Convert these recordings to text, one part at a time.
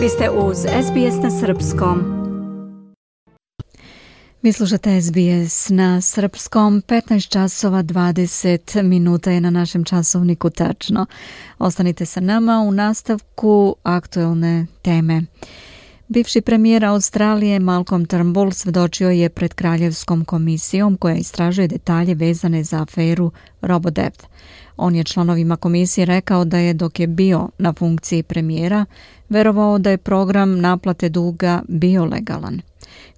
Vi ste uz SBS na Srpskom. Vi slušate SBS na Srpskom. 15 časova 20 minuta je na našem časovniku tačno. Ostanite sa nama u nastavku aktuelne teme. Bivši premijer Australije Malcolm Turnbull svedočio je pred Kraljevskom komisijom koja istražuje detalje vezane za aferu Robodebt. On je članovima komisije rekao da je dok je bio na funkciji premijera, verovao da je program naplate duga bio legalan.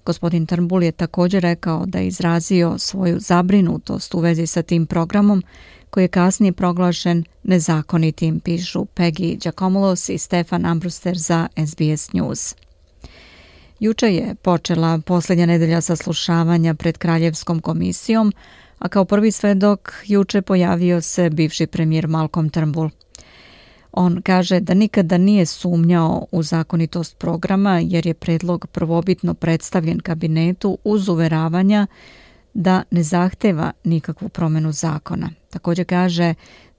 Gospodin Turnbull je također rekao da je izrazio svoju zabrinutost u vezi sa tim programom koji je kasnije proglašen nezakonitim, pišu Peggy Giacomolos i Stefan Ambruster za SBS News. Juče je počela posljednja nedelja saslušavanja pred Kraljevskom komisijom, a kao prvi svedok juče pojavio se bivši premijer Malcolm Turnbull. On kaže da nikada nije sumnjao u zakonitost programa jer je predlog prvobitno predstavljen kabinetu uz uveravanja da ne zahteva nikakvu promenu zakona. Također kaže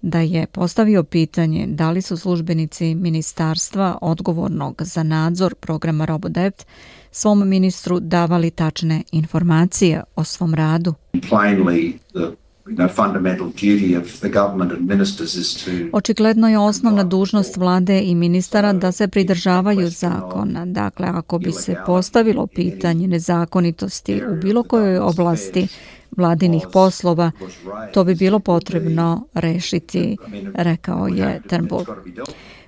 da je postavio pitanje da li su službenici ministarstva odgovornog za nadzor programa RoboDept svom ministru davali tačne informacije o svom radu. Očigledno je osnovna dužnost vlade i ministara da se pridržavaju zakona. Dakle, ako bi se postavilo pitanje nezakonitosti u bilo kojoj oblasti vladinih poslova, to bi bilo potrebno rešiti, rekao je Turnbull.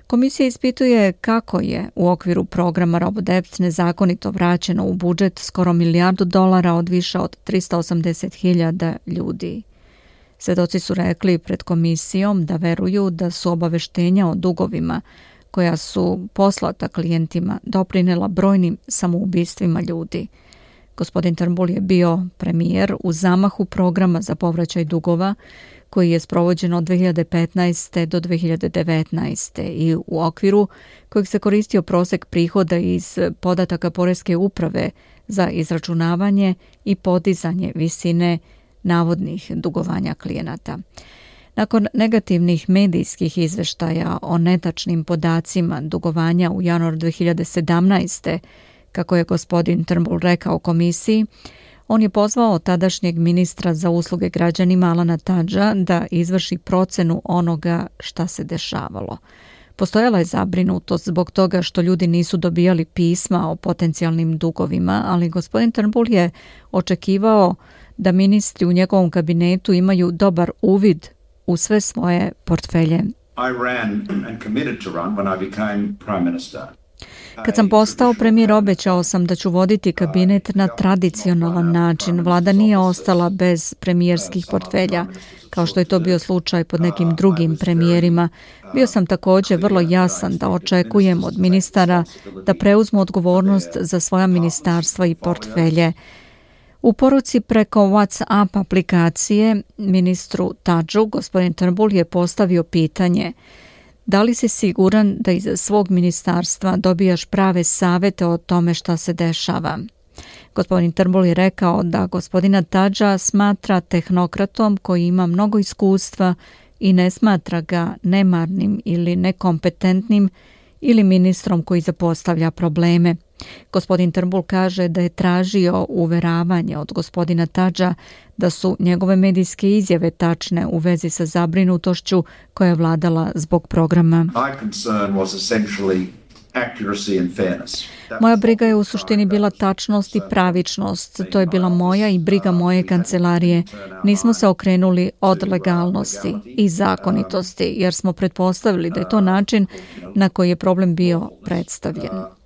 Komisija ispituje kako je u okviru programa RoboDept nezakonito vraćeno u budžet skoro milijardu dolara od više od 380.000 ljudi. Svedoci su rekli pred komisijom da veruju da su obaveštenja o dugovima koja su poslata klijentima doprinela brojnim samoubistvima ljudi. Gospodin Turnbull je bio premijer u zamahu programa za povraćaj dugova koji je sprovođen od 2015. do 2019. i u okviru kojeg se koristio prosek prihoda iz podataka Poreske uprave za izračunavanje i podizanje visine navodnih dugovanja klijenata. Nakon negativnih medijskih izveštaja o netačnim podacima dugovanja u januar 2017 kako je gospodin Turnbull rekao komisiji, On je pozvao tadašnjeg ministra za usluge građanima Alana Tadža da izvrši procenu onoga šta se dešavalo. Postojala je zabrinutost zbog toga što ljudi nisu dobijali pisma o potencijalnim dugovima, ali gospodin Turnbull je očekivao da ministri u njegovom kabinetu imaju dobar uvid u sve svoje portfelje. I ran and committed to run when I became prime minister. Kad sam postao premijer, obećao sam da ću voditi kabinet na tradicionalan način. Vlada nije ostala bez premijerskih portfelja, kao što je to bio slučaj pod nekim drugim premijerima. Bio sam također vrlo jasan da očekujem od ministara da preuzmu odgovornost za svoja ministarstva i portfelje. U poruci preko WhatsApp aplikacije ministru Tadžu, gospodin Turnbull je postavio pitanje – Da li si siguran da iz svog ministarstva dobijaš prave savete o tome šta se dešava? Gospodin Trbol je rekao da gospodina Tadža smatra tehnokratom koji ima mnogo iskustva i ne smatra ga nemarnim ili nekompetentnim ili ministrom koji zapostavlja probleme. Gospodin Trbul kaže da je tražio uveravanje od gospodina Tadža da su njegove medijske izjave tačne u vezi sa zabrinutošću koja je vladala zbog programa. Moja briga je u suštini bila tačnost i pravičnost. To je bila moja i briga moje kancelarije. Nismo se okrenuli od legalnosti i zakonitosti, jer smo pretpostavili da je to način na koji je problem bio predstavljen.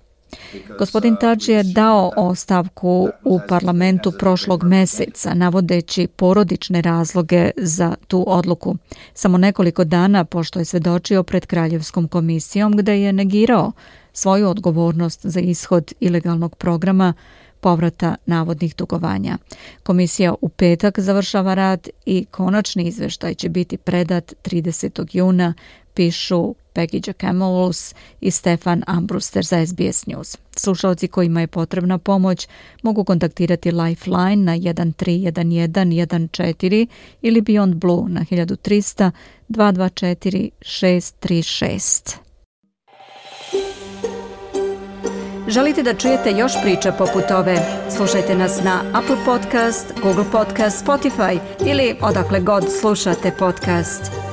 Gospodin Tadži je dao ostavku u parlamentu prošlog meseca, navodeći porodične razloge za tu odluku. Samo nekoliko dana pošto je svedočio pred Kraljevskom komisijom gde je negirao svoju odgovornost za ishod ilegalnog programa povrata navodnih dugovanja. Komisija u petak završava rad i konačni izveštaj će biti predat 30. juna pišu Peggy Giacomolos i Stefan Ambruster za SBS News. Slušalci kojima je potrebna pomoć mogu kontaktirati Lifeline na 131114 ili Beyond Blue na 1300 224 636. Želite da čujete još priča poput ove? Slušajte nas na Apple Podcast, Google Podcast, Spotify ili odakle god slušate podcast.